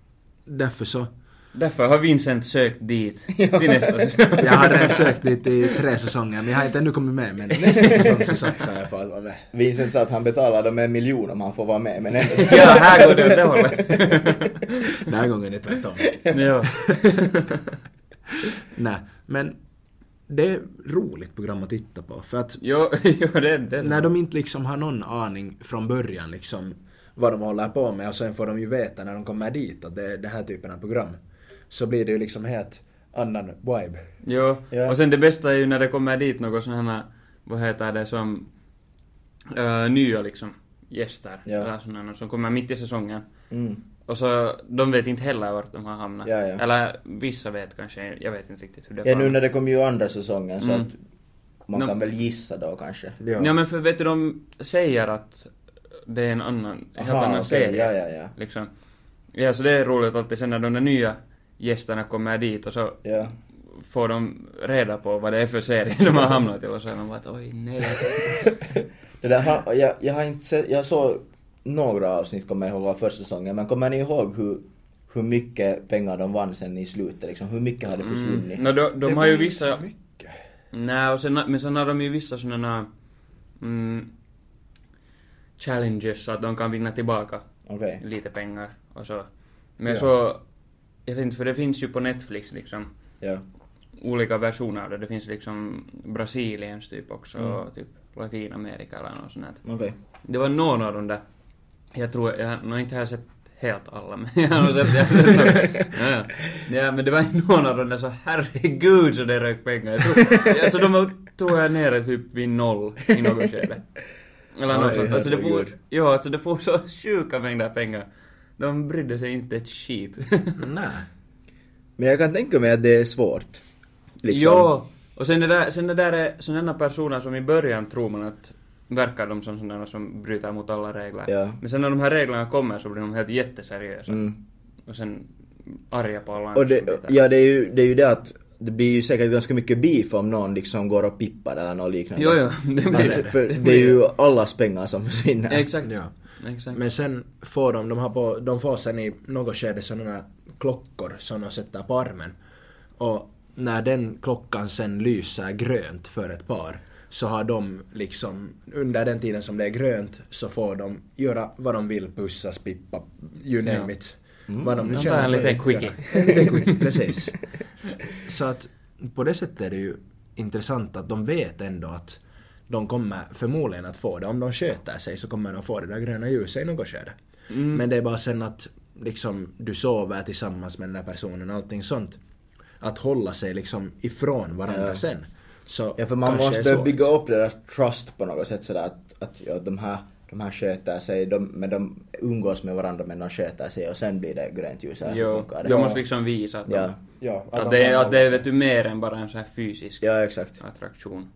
därför så Därför har Vincent sökt dit till nästa säsong. Jag har redan sökt dit i tre säsonger men jag har inte ännu kommit med men nästa säsong så satsar jag på att vara med. Vincent sa att han betalar dem en miljon om han får vara med men ändå. Ja, här går det åt det hållet. Den här gången är det tvärtom. ja. Nej, men det är roligt program att titta på för att Jo, jo, det det. när de inte liksom har någon aning från början liksom vad de håller på med och sen får de ju veta när de kommer dit att det är den här typen av program. Så blir det ju liksom helt annan vibe. Jo, Ja. och sen det bästa är ju när det kommer dit något sådana här, vad heter det, som äh, nya liksom gäster. Ja. Eller sådana som kommer mitt i säsongen. Mm. Och så, de vet inte heller vart de har hamnat. Ja, ja. Eller vissa vet kanske, jag vet inte riktigt hur det Ja var. nu när det kommer ju andra säsongen så Mm. att man No. kan väl gissa då kanske. Ja. men för vet du, de säger att det är en annan, en helt Aha, annan okej, serie. ja, ja, ja. Liksom. Ja, så det är roligt alltid sen när de där nya gästerna kommer dit och så Ja. får de reda på vad det är för serie de har hamnat i och så är man bara att oj nej. Det där, har- jag, jag har inte sett, jag såg några avsnitt kommer jag ihåg av första säsongen men kommer ni ihåg hur, hur mycket pengar de vann sen i slutet liksom? Hur mycket hade försvunnit? Mm. No, de, de Det har ju vissa... Nej, och sen, men sen har de ju vissa sådana mm, challenges så att de kan vinna tillbaka Okej. lite pengar och så. Men Ja. så, jag vet inte, för det finns ju på Netflix liksom Ja. olika versioner av det. Det finns liksom Brasiliens typ också Mm. och typ Latinamerika eller något sånt. här. Okej. Det var någon av de där, jag tror, jag har nog inte har sett helt alla men jag har sett, jag har sett ja, ja. ja men det var någon av de där så herregud så det rök pengar. Jag tror, alltså de var, tror jag nere typ vid noll i något skede. Eller något sånt. Alltså det får, ja alltså det får så sjuka mängder pengar. De brydde sig inte ett skit. Nej. Men jag kan tänka mig att det är svårt. Liksom. Jo, och sen det där, sen det där är sådana personer som i början tror man att verkar de som sådana som bryter mot alla regler. Ja. Men sen när de här reglerna kommer så blir de helt jätteseriösa. Mm. Och sen arga på alla andra Och det, som bryter. ja, det är, ju, det är ju det att det blir ju säkert ganska mycket beef om någon liksom går och pippar eller något liknande. Jo, jo, det blir det. för det är ju allas pengar som försvinner. Exakt. Ja. Exakt. Men sen får de, de, har på, de får sen i något skede sådana klockor som de sätter på armen. Och när den klockan sen lyser grönt för ett par så har de liksom, under den tiden som det är grönt så får de göra vad de vill, pussas, pippa, you name Ja. it. Vad de tar känner en liten quickie. En liten quickie, precis. Så att på det sättet är det ju intressant att de vet ändå att de kommer förmodligen att få det. Om de sköter sig så kommer de få det där gröna ljuset i något skede. Mm. Men det är bara sen att liksom du sover tillsammans med den där personen och allting sånt. Att hålla sig liksom ifrån varandra Ja. sen. Så Ja, för man måste bygga upp deras trust på något sätt sådär att, att ja, de, här, de här sköter sig, de, men de umgås med varandra men de sköter sig och sen blir det grönt ljus. Eller Jo, funkar det? de måste liksom visa att, de, Ja, Ja, att, de det, är- att det är vet du, mer än bara en sån här fysisk ja exakt. attraktion.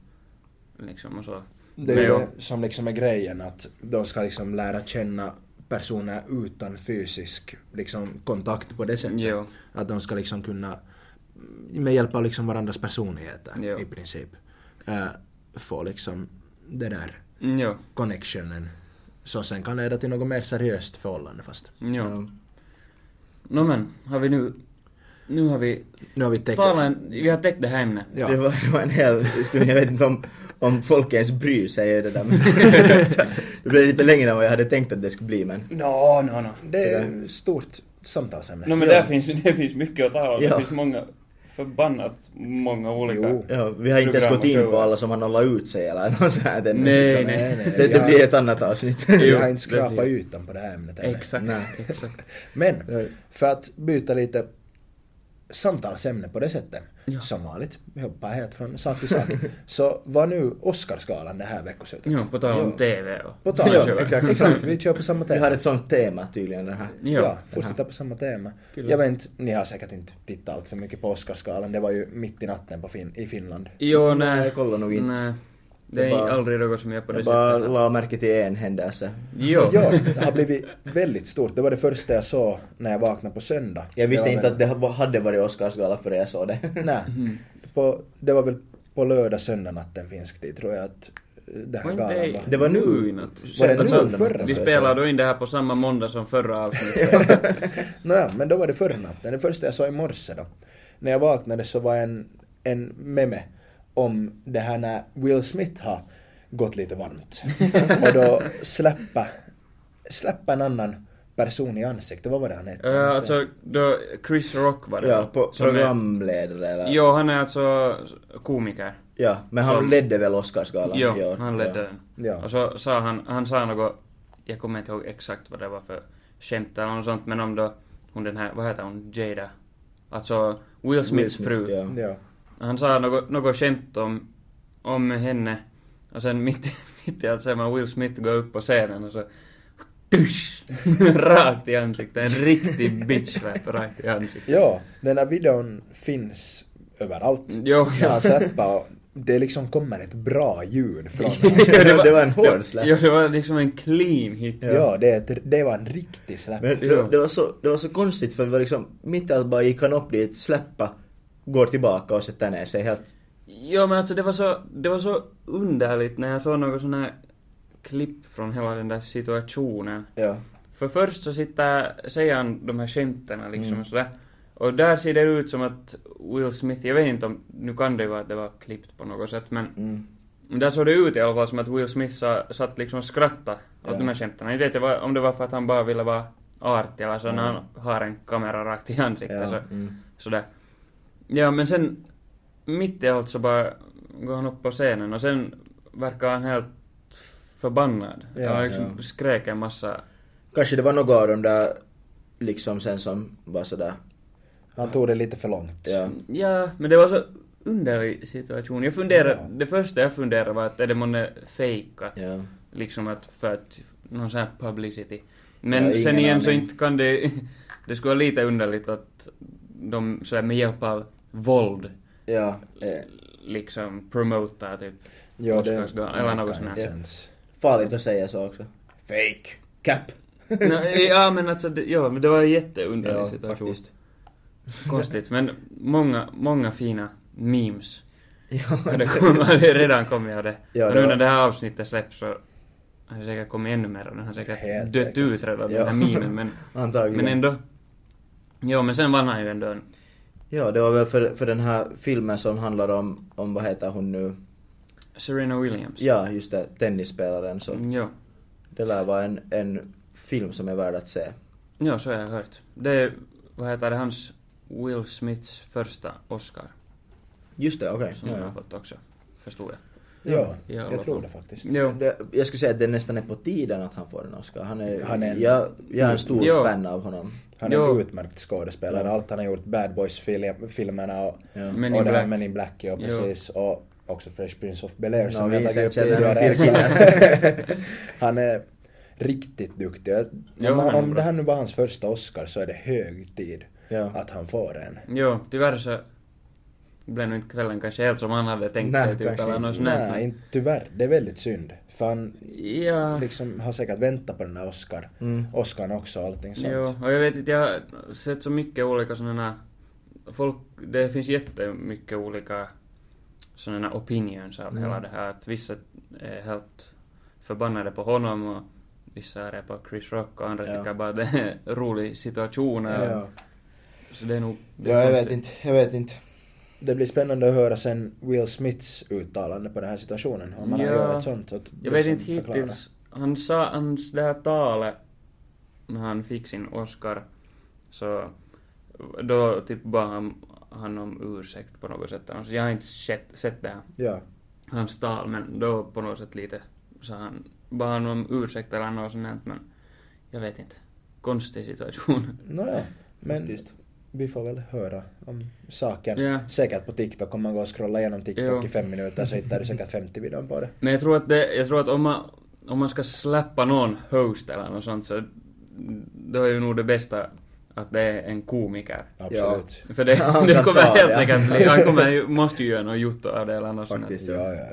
Liksom och så. Det är ju det som liksom är grejen att de ska liksom lära känna personer utan fysisk liksom, kontakt på det sättet. Jo. Att de ska liksom kunna med hjälp av liksom varandras personligheter Jo. i princip äh, få liksom det där Mm, Jo. connectionen som sen kan leda till något mer seriöst förhållande fast. Jo. Ja. Nå men, har vi nu... Nu har vi... Nu har vi täckt... En, vi har täckt det här ämnet. Ja. Det, var, det var en hel stund, jag vet inte om, om folk ens bryr sig det där men det blev lite längre än vad jag hade tänkt att det skulle bli men Nå, nå, nå. Det är ett stort samtalsämne. No, men Ja. där finns, det finns mycket att tala om. Ja. Det finns många, förbannat många olika... Jo. ja, vi har inte ens gått in på alla som har nollat ut sig eller något sånt här ännu, Nej, liksom. nej. nej, Det, det blir ett annat avsnitt. Vi har inte skrapat ytan på det här ämnet ännu. Exakt, Nej. exakt. Men, för att byta lite samtalsämne på det sättet, Ja. som vanligt, vi hoppar helt från sak till sak, så var nu Oscarsgalan det här veckoslutet. Jo, på tal om. TV och... På tal om, Ja, exakt. exakt, vi kör på samma Vi tema. har ett sånt tema tydligen den här. Jo. Ja, fortsätta på samma tema. Kyllä. Jag vet inte, ni har säkert inte tittat allt för mycket på Oscarsgalan, det var ju mitt i natten på fin- i Finland. Jo, Nej, nej. jag kollar nog inte. Nej. Det är bara- aldrig något som jag på det Jag bara sättet... la märke till en händelse. Jo. Ja, det har blivit väldigt stort. Det var det första jag såg när jag vaknade på söndag. Jag visste var inte väl- att det hade varit Oscarsgala före jag såg det. Nej. På, det var väl på lördag söndag natten finsk tid tror jag att den här galan det, var. Det var nu. i natt? Var det nu Alltså, eller förra, Vi jag säga? då in det här på samma måndag som förra avsnittet. Nåja, men då var det förra natten. Det första jag sa i morse då. När jag vaknade så var en, en meme om det här när Will Smith har gått lite varmt. och då släppa, släppa en annan person i ansiktet. Vad var det han hette? Uh, alltså, då Chris Rock var det Ja, på, programledare eller? Jo, han är alltså komiker. Ja, men han Som- ledde väl Oscarsgalan Jo, i år. han ledde ja. den. Ja. Och så sa han, han sa något, jag kommer inte ihåg exakt vad det var för skämt eller något sånt, men om då hon den här, vad heter hon, Jada? Alltså Will Smiths Will fru. Smith, ja. Ja. Han sa något, något skämt om, om henne, och sen mitt, mitt i allt ser man Will Smith gå upp på scenen och så Dusch! rakt i ansiktet, en riktig bitch slap rakt i ansiktet. ja, den här videon finns överallt. Jo, Jag har och det liksom kommer ett bra ljud från det, var, en hård släpp. Jo, det var liksom en clean hit. Ja, det, är ett, det var en riktig släpp. Men Ja. det, det, var så, det var så konstigt för det var liksom, mitt i allt bara gick han upp dit, släppa, går tillbaka och sätter ner sig helt... Jo men alltså det var så, det var så underligt när jag såg något sån här klipp från hela den där situationen. Ja. För först så sitter, säger han de här skämten liksom och sådär. Och där ser det ut som att Will Smith, jag vet inte om, nu kan det ju vara att det var klippt på något sätt men Mm. där såg det ut i alla fall som att Will Smith sa, satt liksom och skrattade åt Ja. de här skämten. Jag vet inte om det var för att han bara ville vara artig eller så när han har en kamera rakt i ansiktet Ja. så Mm. sådär. Ja, men sen mitt i allt så bara går han upp på scenen och sen verkar han helt förbannad. Ja, han liksom ja. skrek en massa... Kanske det var några av de där liksom sen som var sådär, Han tog det lite för långt. ja. Ja, men det var så underlig situation. Jag funderade, Ja. det första jag funderade var att är det månne fejkat? ja. Liksom att för att, någon sån här publicity. Men Ja, sen igen så aning. inte kan det, det skulle vara lite underligt att de så med hjälp av våld Ja, eh, liksom promotar typ Ja, det Oscarsgalan, eller något sånt här. farligt att säga så också. Fake. Cap. Nå, ja men alltså, det, ja, men det var en jätteunderlig Ja, situation. faktiskt. Konstigt, men många, många fina memes Ja, det det redan kommit av det. Ja, det nu när det här avsnittet släpps så har det säkert kommit ännu mer och den har säkert Helt dött säkert. ut redan Ja. den här memen men, men ändå. Jo men sen vann han ju ändå en, Ja, det var väl för, för den här filmen som handlar om, om vad heter hon nu? Serena Williams. Ja, just det, tennisspelaren. Så Jo. det lär vara en, en film som är värd att se. Jo, så har jag hört. Det är, vad heter det, hans Will Smiths första Oscar. Just det, okej. Som Ja, han har ja. fått också, förstod jag. Ja, jag tror fall. det faktiskt. Jo. Det, jag skulle säga att det nästan är på tiden att han får en Oscar. Han är, Han är en- jag, jag är en stor Jo. fan av honom. Han är Jo. en utmärkt skådespelare. Allt han har gjort, Bad Boys-filmerna och, Ja. Men och det här. Men in Black, ja precis. Och också Fresh Prince of Bel-Air No, som vi jag tagit upp tidigare. han är riktigt duktig. Om, Jo, om bra. det här nu var hans första Oscar så är det hög tid Ja. att han får en. Jo, tyvärr så blev nog inte kvällen kanske helt som han hade tänkt Nej, sig typ eller inte. något sånt där. Nej, inte, tyvärr. Det är väldigt synd. För han Ja. liksom har säkert väntat på den här Oscar. Mm. Oscarn också och allting sånt. Jo, och jag vet inte, jag har sett så mycket olika sådana folk, det finns jättemycket olika sådana opinions av Mm. hela det här. Att vissa är helt förbannade på honom och vissa är på Chris Rock och andra Ja. tycker bara att det är en rolig situation. Ja. Så det är nog... det Ja, jag vet inte. Jag vet inte. Det blir spännande att höra sen Will Smiths uttalande på den här situationen. Om han har Ja. gjort ett sånt. Att Jag vet liksom inte förklara. hittills. Han sa, hans det här talet när han fick sin Oscar så då typ bad han, han om ursäkt på något sätt. Alltså, jag har inte sett, sett det här, Ja. hans tal men då på något sätt lite sa han, bad han om ursäkt eller något sånt men jag vet inte. Konstig situation. Nåja, men Faktiskt. Vi får väl höra om saken. Ja. Säkert på TikTok, om man går och scrollar igenom TikTok Jo. i fem minuter så hittar du säkert 50 videon på det. Men jag tror att det, jag tror att om man, om man ska släppa någon host eller något sånt så då är ju nog det bästa att det är en komiker. Absolut. För det, det kommer helt det. säkert bli, han kommer måste ju göra något jotto av det eller sånt Faktiskt. Ja, ja,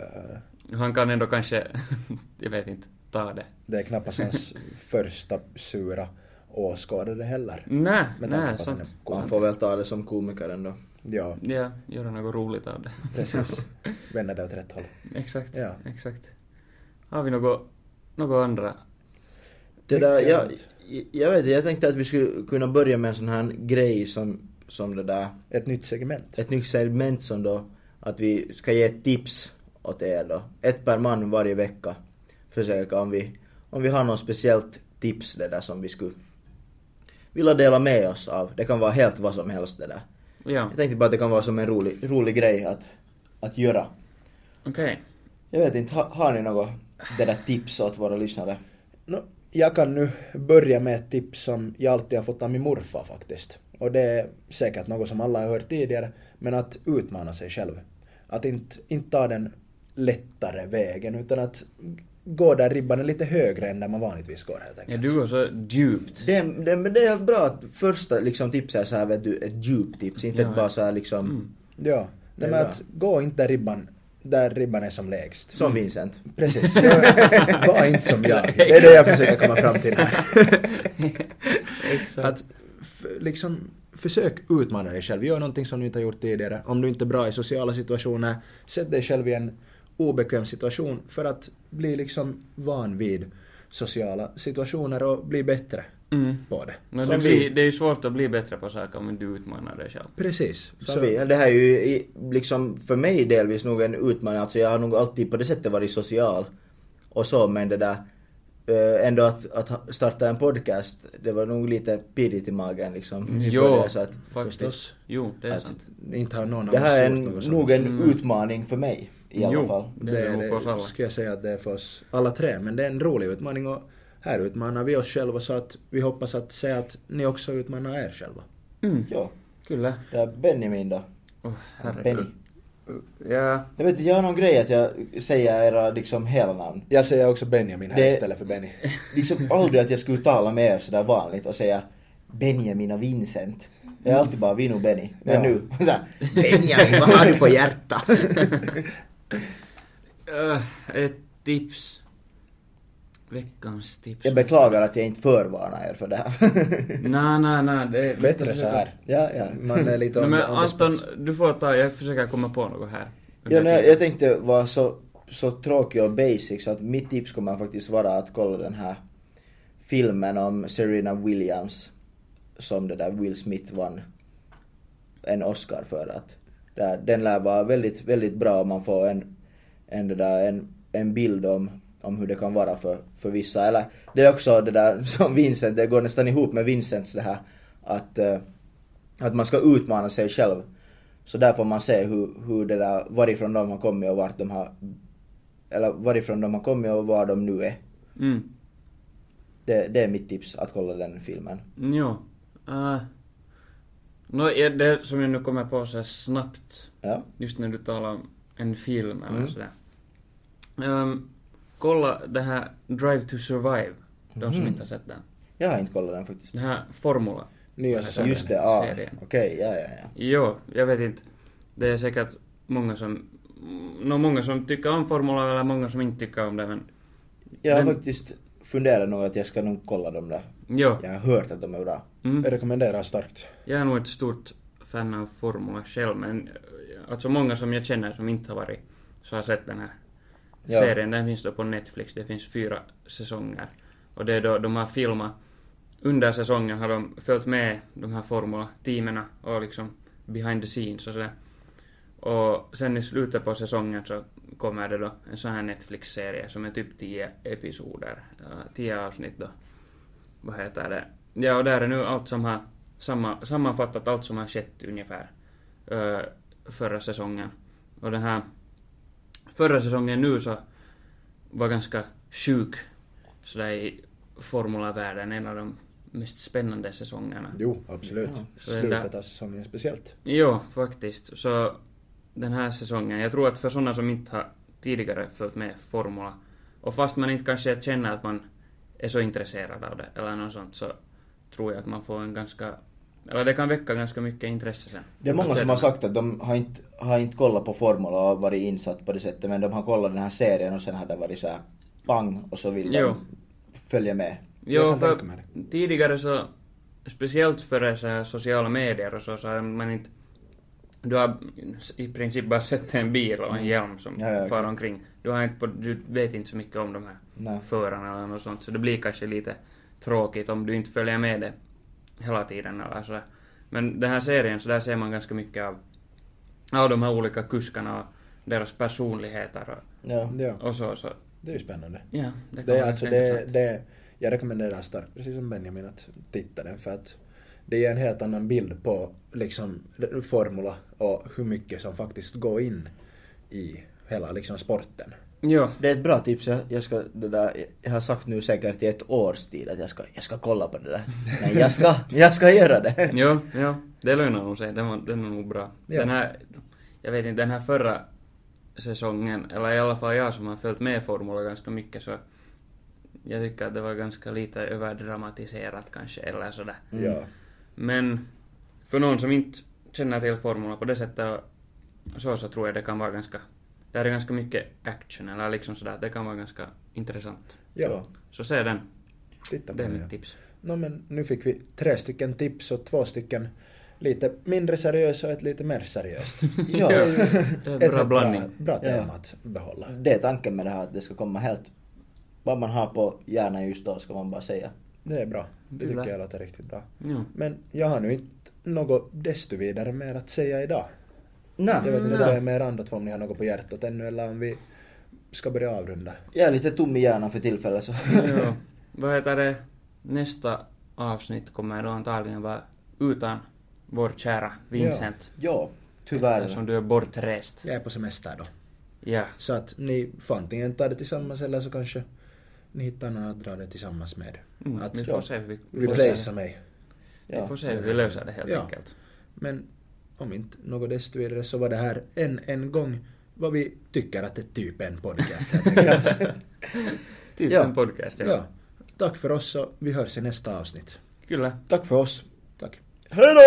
ja. Han kan ändå kanske, jag vet inte, ta det. Det är knappast hans första sura åskådare heller. Nej, nej, sant. Han får väl ta det som komiker ändå. Ja, Ja, göra något roligt av det. precis. Vända det åt rätt håll. Exakt, Ja. exakt. Har vi något, något andra? Det där, jag, jag vet inte, jag tänkte att vi skulle kunna börja med en sån här grej som, som det där, Ett nytt segment. ett nytt segment som då, att vi ska ge ett tips åt er då. Ett per man varje vecka. Försöka om vi, om vi har något speciellt tips det där som vi skulle vilja dela med oss av. Det kan vara helt vad som helst det där. Ja, Jag tänkte bara att det kan vara som en rolig, rolig grej att, att göra. okej. Jag vet inte, ha, har ni något det där tips åt våra lyssnare? No, jag kan nu börja med ett tips som jag alltid har fått av min morfar faktiskt. Och det är säkert något som alla har hört tidigare, men att utmana sig själv. Att inte, inte ta den lättare vägen, utan att gå där ribban är lite högre än där man vanligtvis går helt Ja, enkelt. du går så djupt. Det, det, men det är helt bra att första liksom tips är så här vet du, ett djuptips, inte Ja. ett bara så här liksom, Mm. Ja, Det nej, är men att gå inte där ribban, där ribban är som lägst. som Vincent. Precis. Var inte som jag. Det är det jag försöker komma fram till här. att liksom försök utmana dig själv. Gör någonting som du inte har gjort tidigare. Om du inte är bra i sociala situationer, sätt dig själv i en obekväm situation för att bli liksom van vid sociala situationer och bli bättre Mm. på det. Som det, blir, det är ju svårt att bli bättre på saker om du utmanar dig själv. Precis. Som vi, det här är ju liksom för mig delvis nog en utmaning, alltså jag har nog alltid på det sättet varit social och så men det där eh, ändå att, att starta en podcast, det var nog lite pirrigt i magen liksom. i Jo, början, så att faktiskt. förstås. Jo, det är Att- sant. inte har någon av det här är oss en, gjort något sånt. nog en Mm. utmaning för mig i alla Jo. fall. Det är nog för oss alla. skulle jag säga att det är för oss alla tre. Men det är en rolig utmaning och här utmanar vi oss själva så att vi hoppas att se att ni också utmanar er själva. Mm. Ja, Kyllä. det är Benjamin då. Oh, Benny. herregud. Ja. Jag vet inte, jag har någon grej att jag säger era liksom hela namn. Jag säger också Benjamin här Det- istället för Benny. Liksom aldrig att jag skulle tala med er sådär vanligt och säga Benjamin och Vincent. Jag är alltid bara Vino Benny. Men Ja. nu, såhär, Benjamin vad har du på hjärta? Öh, ett tips. Veckans tips. jag beklagar att jag inte förvarnar er för det här. Nej, nej, nej. Det är, Bättre så här. ja, ja. Man är lite on, men Anton, du får ta, jag försöker komma på något här. ja nej, jag tänkte vara så, så tråkig och basic så att mitt tips kommer faktiskt vara att kolla den här filmen om Serena Williams som det där Will Smith vann en Oscar för att där, den lär vara väldigt, väldigt bra om man får en, en, det där, en, en bild om, om hur det kan vara för, för vissa. Eller det är också det där som Vincent, det går nästan ihop med Vincents det här att, eh, att man ska utmana sig själv. Så där får man se hur, hur det där, varifrån de har kommit och vart de har, eller varifrån de har kommit och var de nu är. Mm. Det, det är mitt tips, att kolla den filmen. Jo. Uh, no, det som jag nu kommer på så snabbt, Ja. just när du talar om en film eller Mm. sådär. Um, kolla det här Drive to Survive, de som Mhm. inte har sett den. Jag har inte kollat den faktiskt. Den här Formula. Nya säsongen. Just det, ja. Okej, ja, ja, ja. Jo, jag vet inte. Det är säkert många som, nå många som tycker om Formula eller många som inte tycker om det men Jag har Men- faktiskt funderat nog att jag ska nog kolla dem där. Jo. Jag har hört att de är bra. Mm. Jag rekommenderar starkt. Jag är nog ett stort fan av Formula själv men eh, alltså många som jag känner som inte har varit så har sett den här Ja. serien. Den finns då på Netflix. Det finns fyra säsonger. Och det är då de har filmat under säsongen har de följt med de här Formula-teamerna och liksom behind the scenes och sådär. Och sen i slutet på säsongen så kommer det då en sån här Netflix-serie som är typ 10 episoder, ja, 10 avsnitt då. Vad heter det? Ja, och där är nu allt som har samma, sammanfattat allt som har skett ungefär ö, förra säsongen. Och den här förra säsongen nu så var ganska sjuk sådär i formulavärlden, en av de mest spännande säsongerna. Jo, absolut. Ja, så Slutet där- av säsongen speciellt. Jo, faktiskt. Så den här säsongen, jag tror att för sådana som inte har tidigare följt med Formula, och fast man inte kanske känner att man är så intresserad av det, eller något sånt, så tror jag att man får en ganska, eller det kan väcka ganska mycket intresse sen. Det är många som har sagt att de har inte, har inte kollat på Formula och varit insatt på det sättet men de har kollat den här serien och sen har det varit så här pang och så vill Jo. de följa med. Jo, för tidigare så, speciellt före så här sociala medier och så, så har man inte du har i princip bara sett en bil och en hjälm som Ja, ja, far omkring. Du, har inte, på- du vet inte så mycket om de här Nej. förarna eller något sånt, så det blir kanske lite tråkigt om du inte följer med det hela tiden eller sådär. Men den här serien, så där ser man ganska mycket av, av de här olika kuskarna och deras personligheter och, Ja. Ja, och så, så det är ju spännande. ja, det Det alltså, det, det, jag rekommenderar starkt, precis som Benjamin, att titta den för att det ger en helt annan bild på liksom formula och hur mycket som faktiskt går in i hela liksom sporten. Jo, Det är ett bra tips. Jag, jag, ska, det där, jag har sagt nu säkert i ett års tid att jag ska, jag ska kolla på det där. Men jag ska, jag ska göra det. jo, jo, det lönar nog sig, den, var, den är nog bra. Ja. Den här, jag vet inte, den här förra säsongen, eller i alla fall jag som har följt med Formula ganska mycket så jag tycker att det var ganska lite överdramatiserat kanske, eller sådär. Ja. Men för någon som inte känner till Formula på det sättet så, så tror jag det kan vara ganska, där är ganska mycket action, eller liksom sådär, det kan vara ganska intressant. Ja, Så se den, titta det är mitt tips. No, men nu fick vi tre stycken tips och två stycken lite mindre seriösa och ett lite mer seriöst. Ja. Det är en bra blandning. Bra, bra Ja. tema att behålla. Det är tanken med det här att det ska komma helt... Vad man har på hjärnan just då ska man bara säga. Det är bra. Det tycker jag låter riktigt bra. Jo. Men jag har nu inte något desto vidare mer att säga idag. Nej. Jag vet inte Nej. vad är med er andra två om ni har något på hjärtat ännu eller om vi ska börja avrunda. Jag är lite tom i hjärnan för tillfället så... jo. Vad heter det, nästa avsnitt kommer då antagligen vara utan vår kära Vincent. ja, tyvärr. Eftersom du är bortrest. Jag är på semester då. Ja. Så att ni får antingen ta det tillsammans eller så kanske ni hittar någon att dra det tillsammans med. Mm, Att vi får se vi, replacea se, mig. Ja. vi får se hur vi löser det helt Ja. enkelt. Men om inte något desto vidare så var det här en, en gång vad vi tycker att det är typ en podcast helt enkelt. Typ Ja. en podcast, ja. ja. Tack för oss och vi hörs i nästa avsnitt. Kyllä. Tack för oss. Tack. Hejdå!